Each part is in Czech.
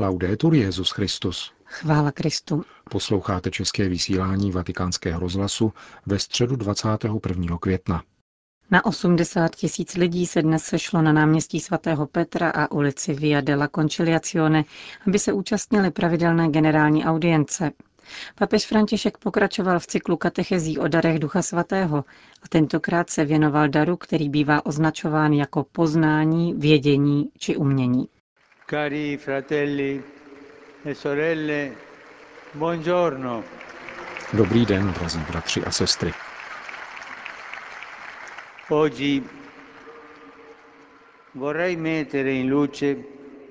Laudetur Jezus Christus. Chvála Kristu. Posloucháte české vysílání Vatikánského rozhlasu ve středu 21. května. Na 80 tisíc lidí se dnes sešlo na náměstí svatého Petra a ulici Via della Conciliazione, aby se účastnili pravidelné generální audience. Papež František pokračoval v cyklu katechezí o darech Ducha Svatého a tentokrát se věnoval daru, který bývá označován jako poznání, vědění či umění. Cari fratelli e sorelle, buongiorno. Dobrý den, drazí bratři a sestry. Oggi vorrei mettere in luce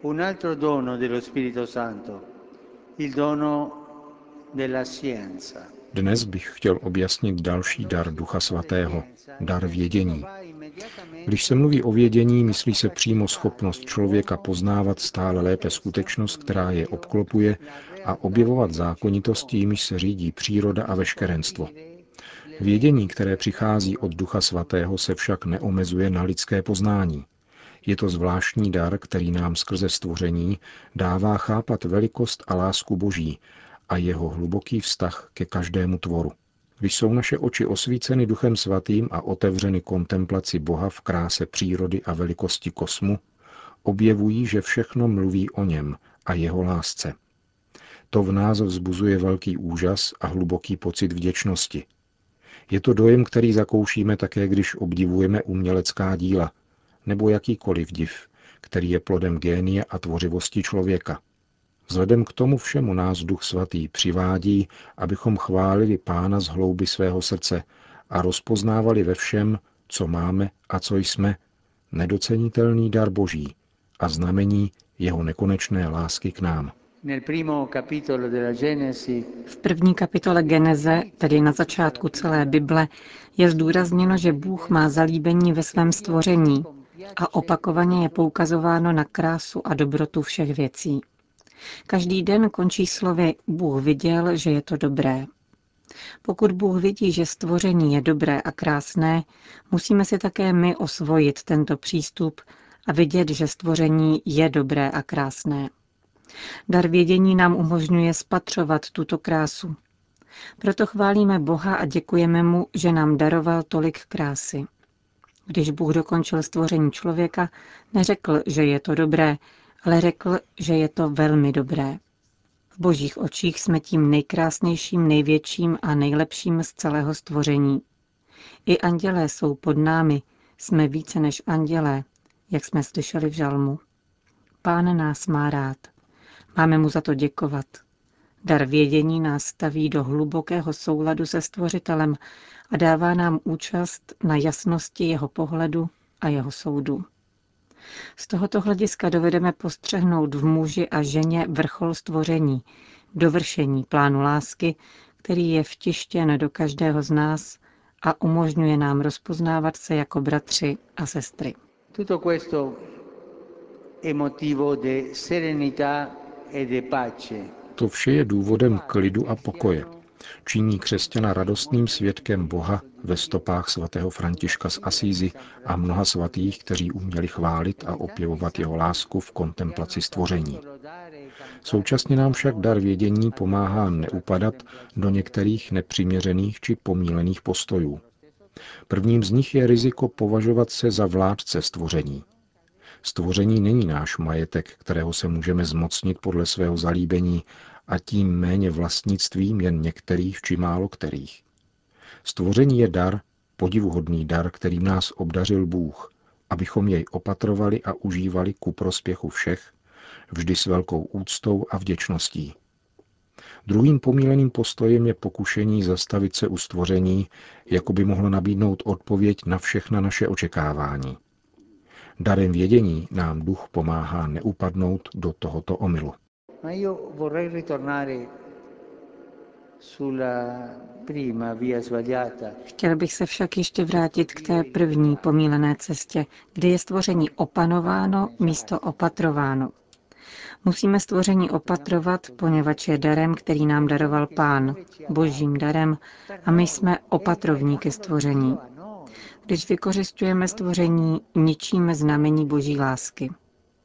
un altro dono dello Spirito Santo, il dono della scienza. Dnes bych chtěl objasnit další dar Ducha Svatého, dar vědění. Když se mluví o vědění, myslí se přímo schopnost člověka poznávat stále lépe skutečnost, která je obklopuje a objevovat zákonitosti, jimiž se řídí příroda a veškerenstvo. Vědění, které přichází od Ducha Svatého, se však neomezuje na lidské poznání. Je to zvláštní dar, který nám skrze stvoření dává chápat velikost a lásku Boží a jeho hluboký vztah ke každému tvoru. Když jsou naše oči osvíceny Duchem Svatým a otevřeny kontemplaci Boha v kráse přírody a velikosti kosmu, objevují, že všechno mluví o něm a jeho lásce. To v nás vzbuzuje velký úžas a hluboký pocit vděčnosti. Je to dojem, který zakoušíme také, když obdivujeme umělecká díla, nebo jakýkoliv div, který je plodem génie a tvořivosti člověka. Vzhledem k tomu všemu nás Duch Svatý přivádí, abychom chválili Pána z hlouby svého srdce a rozpoznávali ve všem, co máme a co jsme, nedocenitelný dar Boží a znamení jeho nekonečné lásky k nám. V první kapitole Geneze, tedy na začátku celé Bible, je zdůrazněno, že Bůh má zalíbení ve svém stvoření a opakovaně je poukazováno na krásu a dobrotu všech věcí. Každý den končí slovy Bůh viděl, že je to dobré. Pokud Bůh vidí, že stvoření je dobré a krásné, musíme si také my osvojit tento přístup a vidět, že stvoření je dobré a krásné. Dar vědění nám umožňuje spatřovat tuto krásu. Proto chválíme Boha a děkujeme mu, že nám daroval tolik krásy. Když Bůh dokončil stvoření člověka, neřekl, že je to dobré, ale řekl, že je to velmi dobré. V božích očích jsme tím nejkrásnějším, největším a nejlepším z celého stvoření. I andělé jsou pod námi, jsme více než andělé, jak jsme slyšeli v žalmu. Pán nás má rád. Máme mu za to děkovat. Dar vědění nás staví do hlubokého souladu se Stvořitelem a dává nám účast na jasnosti jeho pohledu a jeho soudu. Z tohoto hlediska dovedeme postřehnout v muži a ženě vrchol stvoření, dovršení plánu lásky, který je vtištěn do každého z nás a umožňuje nám rozpoznávat se jako bratři a sestry. Tutto questo è motivo di serenità e di pace. To vše je důvodem klidu a pokoje. Činí křesťana radostným svědkem Boha ve stopách svatého Františka z Asízy a mnoha svatých, kteří uměli chválit a opěvovat jeho lásku v kontemplaci stvoření. Současně nám však dar vědění pomáhá neupadat do některých nepřiměřených či pomílených postojů. Prvním z nich je riziko považovat se za vládce stvoření. Stvoření není náš majetek, kterého se můžeme zmocnit podle svého zalíbení a tím méně vlastnictvím jen některých či málo kterých. Stvoření je dar, podivuhodný dar, kterým nás obdařil Bůh, abychom jej opatrovali a užívali ku prospěchu všech, vždy s velkou úctou a vděčností. Druhým pomíleným postojem je pokušení zastavit se u stvoření, jako by mohlo nabídnout odpověď na všechna naše očekávání. Darem vědění nám duch pomáhá neupadnout do tohoto omylu. Chtěl bych se však ještě vrátit k té první pomílené cestě, kde je stvoření opanováno místo opatrováno. Musíme stvoření opatrovat, poněvadž je darem, který nám daroval Pán, božím darem, a my jsme opatrovníky stvoření. Když vykořistujeme stvoření, ničíme znamení boží lásky.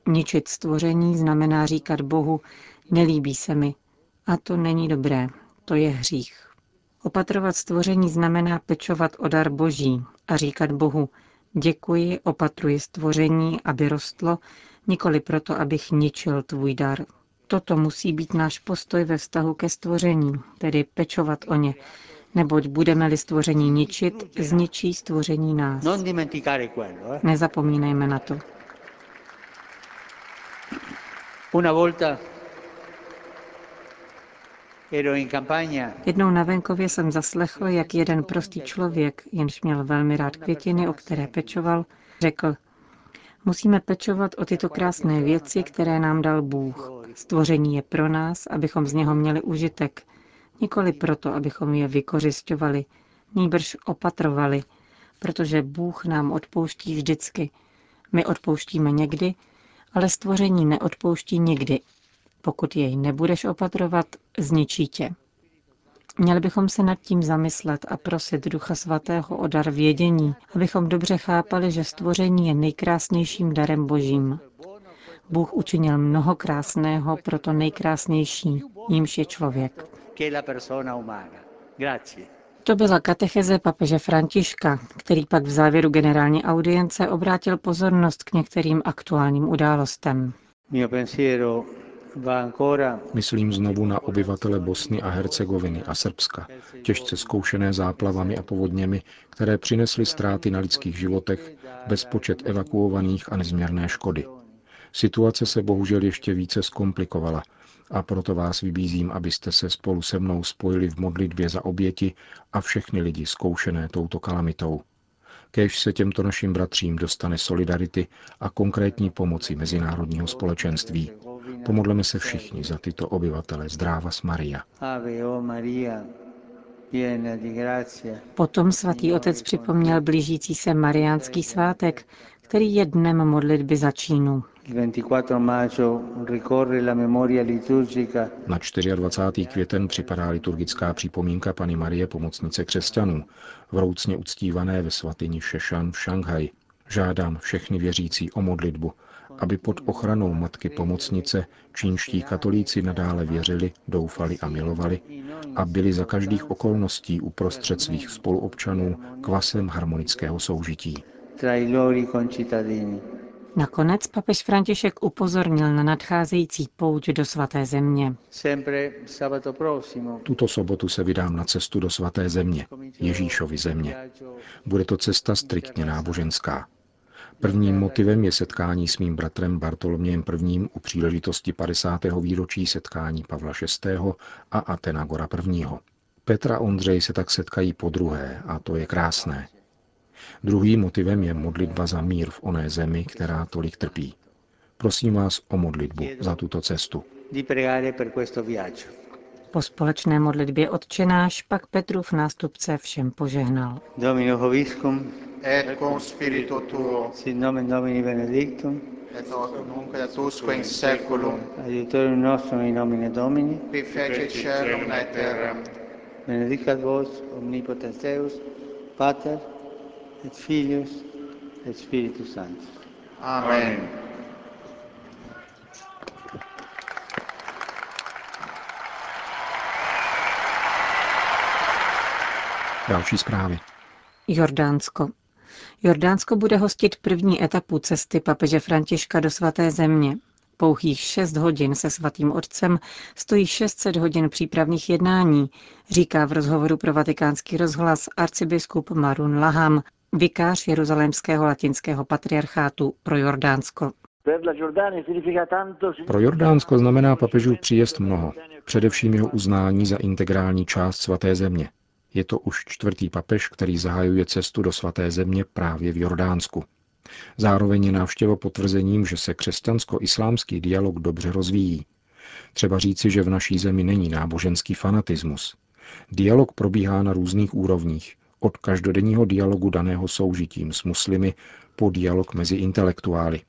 Ničit stvoření znamená říkat Bohu, nelíbí se mi. A to není dobré, to je hřích. Opatrovat stvoření znamená pečovat o dar Boží a říkat Bohu, děkuji, opatruji stvoření, aby rostlo, nikoli proto, abych ničil tvůj dar. Toto musí být náš postoj ve vztahu ke stvoření, tedy pečovat o ně, neboť budeme-li stvoření ničit, zničí stvoření nás. eh. Nezapomínejme na to. Una volta Jednou na venkově jsem zaslechl, jak jeden prostý člověk, jenž měl velmi rád květiny, o které pečoval, řekl, musíme pečovat o tyto krásné věci, které nám dal Bůh. Stvoření je pro nás, abychom z něho měli užitek, nikoli proto, abychom je vykořišťovali, nýbrž opatrovali, protože Bůh nám odpouští vždycky. My odpouštíme někdy, ale stvoření neodpouští nikdy. Pokud jej nebudeš opatrovat, zničí tě. Měli bychom se nad tím zamyslet a prosit Ducha Svatého o dar vědění, abychom dobře chápali, že stvoření je nejkrásnějším darem Božím. Bůh učinil mnoho krásného pro to nejkrásnější, jímž je člověk. To byla katecheze papeže Františka, který pak v závěru generální audience obrátil pozornost k některým aktuálním událostem. Mio pensiero Myslím znovu na obyvatele Bosny a Hercegoviny a Srbska, těžce zkoušené záplavami a povodněmi, které přinesly ztráty na lidských životech, bezpočet evakuovaných a nezměrné škody. Situace se bohužel ještě více zkomplikovala a proto vás vybízím, abyste se spolu se mnou spojili v modlitbě za oběti a všechny lidi zkoušené touto kalamitou. Kéž se těmto našim bratřím dostane solidarity a konkrétní pomoci mezinárodního společenství. Pomodleme se všichni za tyto obyvatele. Zdráva s Maria. Ave o Maria, piena di grazia, Potom svatý otec připomněl blížící se mariánský svátek, který je dnem modlitby za Čínu. il 24 maggio ricorre la memoria liturgica Na 24. květen připadá liturgická připomínka Pany Marie pomocnice křesťanů, vroucně uctívané ve svatyni Šešan v Šanghaji. Žádám všechny věřící o modlitbu, aby pod ochranou Matky Pomocnice čínští katolíci nadále věřili, doufali a milovali a byli za každých okolností uprostřed svých spoluobčanů kvasem harmonického soužití. Nakonec papež František upozornil na nadcházející pouť do svaté země. Sempre sabato prossimo Tuto sobotu se vydám na cestu do svaté země, Ježíšovy země. Bude to cesta striktně náboženská. Prvním motivem je setkání s mým bratrem Bartolomějem I. u příležitosti 50. výročí setkání Pavla VI. a Atenagora I. Petra a Ondřej se tak setkají po druhé a to je krásné. Druhým motivem je modlitba za mír v oné zemi, která tolik trpí. Prosím vás o modlitbu za tuto cestu. di pregare per questo viaggio. Po společné modlitbě odčenáš pak Petrův nástupce všem požehnal. Domino Hoviscum, et cum spiritu tuo, sit nomen Domini benedictum, et hoc nunc et usque in seculum, aiutorium nostrum in nomine Domini, qui fece celum et terram, benedicat vos omnipotens Deus, Pater et Filius et Spiritus Sanctus. Amen. Další zprávy. Jordánsko. Jordánsko bude hostit první etapu cesty papeže Františka do svaté země. Pouhých šest hodin se svatým otcem stojí 600 hodin přípravných jednání, říká v rozhovoru pro vatikánský rozhlas arcibiskup Marun Laham, vikář Jeruzalémského latinského patriarchátu pro Jordánsko. Pro Jordánsko znamená papežův příjezd mnoho, především jeho uznání za integrální část svaté země. Je to už čtvrtý papež, který zahajuje cestu do svaté země právě v Jordánsku. Zároveň je návštěva potvrzením, že se křesťansko-islámský dialog dobře rozvíjí. Třeba říci, že v naší zemi není náboženský fanatismus. Dialog probíhá na různých úrovních, od každodenního dialogu daného soužitím s muslimy po dialog mezi intelektuály.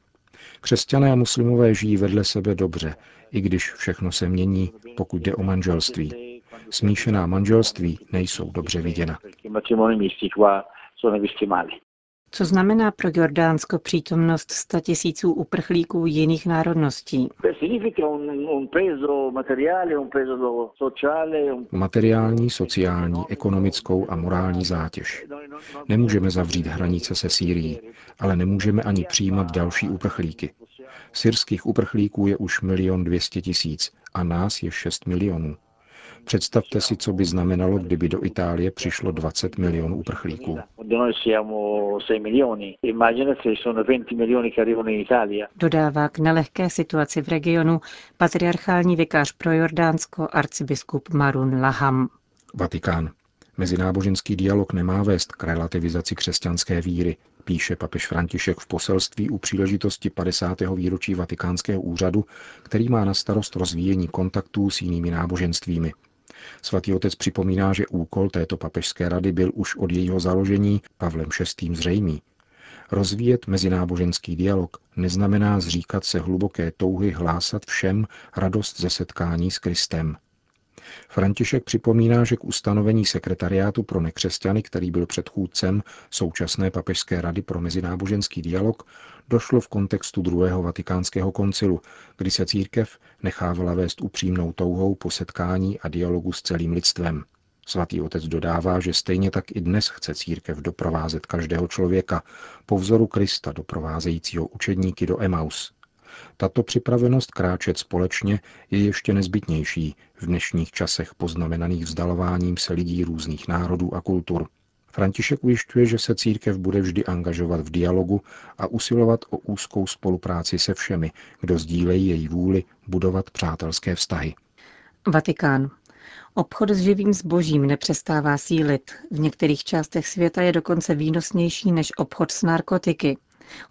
Křesťané a muslimové žijí vedle sebe dobře, i když všechno se mění, pokud jde o manželství. Smíšená manželství nejsou dobře viděna. Co znamená pro Jordánsko přítomnost statisíců uprchlíků jiných národností? Materiální, sociální, ekonomickou a morální zátěž. Nemůžeme zavřít hranice se Sýrií, ale nemůžeme ani přijímat další uprchlíky. Syrských uprchlíků je už milion dvěstě tisíc a nás je 6 milionů. Představte si, co by znamenalo, kdyby do Itálie přišlo 20 milionů uprchlíků. Dodává k nelehké situaci v regionu patriarchální vikář pro Jordánsko arcibiskup Marun Laham. Vatikán. Mezináboženský dialog nemá vést k relativizaci křesťanské víry, píše papež František v poselství u příležitosti 50. výročí Vatikánského úřadu, který má na starost rozvíjení kontaktů s jinými náboženstvími. Svatý otec připomíná, že úkol této papežské rady byl už od jejího založení Pavlem VI. zřejmý. Rozvíjet mezináboženský dialog neznamená zříkat se hluboké touhy hlásat všem radost ze setkání s Kristem. František připomíná, že k ustanovení sekretariátu pro nekřesťany, který byl předchůdcem současné papežské rady pro mezináboženský dialog, došlo v kontextu druhého vatikánského koncilu, kdy se církev nechávala vést upřímnou touhou po setkání a dialogu s celým lidstvem. Svatý otec dodává, že stejně tak i dnes chce církev doprovázet každého člověka po vzoru Krista doprovázejícího učedníky do Emaus. Tato připravenost kráčet společně je ještě nezbytnější v dnešních časech poznamenaných vzdalováním se lidí různých národů a kultur. František ujišťuje, že se církev bude vždy angažovat v dialogu a usilovat o úzkou spolupráci se všemi, kdo sdílejí její vůli budovat přátelské vztahy. Vatikán. Obchod s živým zbožím nepřestává sílit. V některých částech světa je dokonce výnosnější než obchod s narkotiky.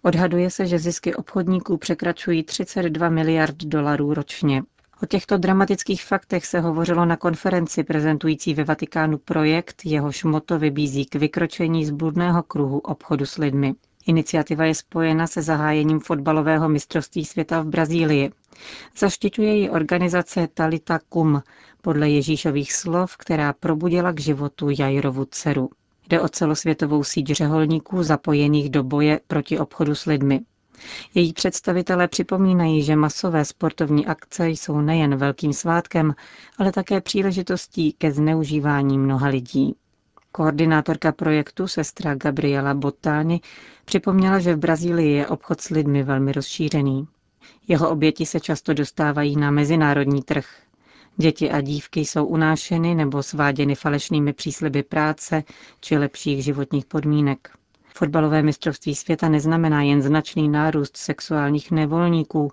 Odhaduje se, že zisky obchodníků překračují 32 miliard dolarů ročně. O těchto dramatických faktech se hovořilo na konferenci prezentující ve Vatikánu projekt, jehož moto vybízí k vykročení z bludného kruhu obchodu s lidmi. Iniciativa je spojena se zahájením fotbalového mistrovství světa v Brazílii. Zaštiťuje ji organizace Talita Kum, podle Ježíšových slov, která probudila k životu Jairovu dceru. Jde o celosvětovou síť řeholníků zapojených do boje proti obchodu s lidmi. Její představitelé připomínají, že masové sportovní akce jsou nejen velkým svátkem, ale také příležitostí ke zneužívání mnoha lidí. Koordinátorka projektu, sestra Gabriela Bottani, připomněla, že v Brazílii je obchod s lidmi velmi rozšířený. Jeho oběti se často dostávají na mezinárodní trh. Děti a dívky jsou unášeny nebo sváděny falešnými přísliby práce či lepších životních podmínek. Fotbalové mistrovství světa neznamená jen značný nárůst sexuálních nevolníků,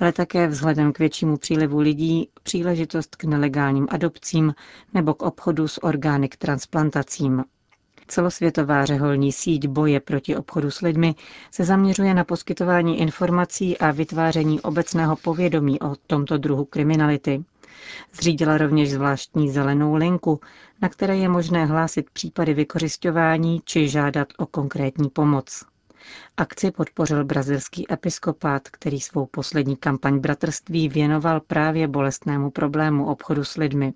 ale také vzhledem k většímu přílivu lidí příležitost k nelegálním adopcím nebo k obchodu s orgány k transplantacím. Celosvětová řeholní síť boje proti obchodu s lidmi se zaměřuje na poskytování informací a vytváření obecného povědomí o tomto druhu kriminality. Zřídila rovněž zvláštní zelenou linku, na které je možné hlásit případy vykořišťování či žádat o konkrétní pomoc. Akci podpořil brazilský episkopát, který svou poslední kampaň bratrství věnoval právě bolestnému problému obchodu s lidmi.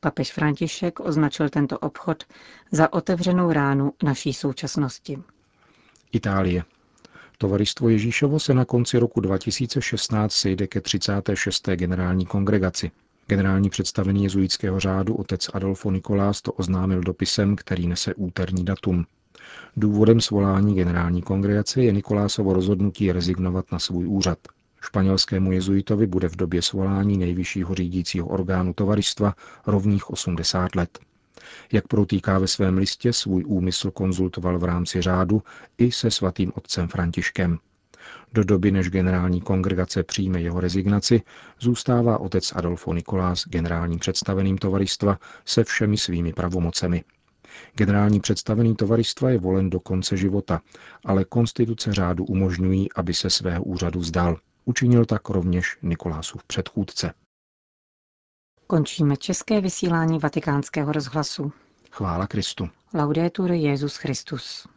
Papež František označil tento obchod za otevřenou ránu naší současnosti. Itálie. Tovaristvo Ježíšovo se na konci roku 2016 sejde ke 36. generální kongregaci. Generální představený jezuitského řádu otec Adolfo Nikolás to oznámil dopisem, který nese úterní datum. Důvodem svolání generální kongregace je Nikolásovo rozhodnutí rezignovat na svůj úřad. Španělskému jezuitovi bude v době svolání nejvyššího řídícího orgánu tovaristva rovných 80 let. Jak protýká ve svém listě, svůj úmysl konzultoval v rámci řádu i se svatým otcem Františkem. Do doby, než generální kongregace přijme jeho rezignaci, zůstává otec Adolfo Nikolás generálním představeným tovaristva se všemi svými pravomocemi. Generální představený tovaristva je volen do konce života, ale konstituce řádu umožňují, aby se svého úřadu vzdal. Učinil tak rovněž Nikolásův předchůdce. Končíme české vysílání vatikánského rozhlasu. Chvála Kristu. Laudetur Jezus Christus.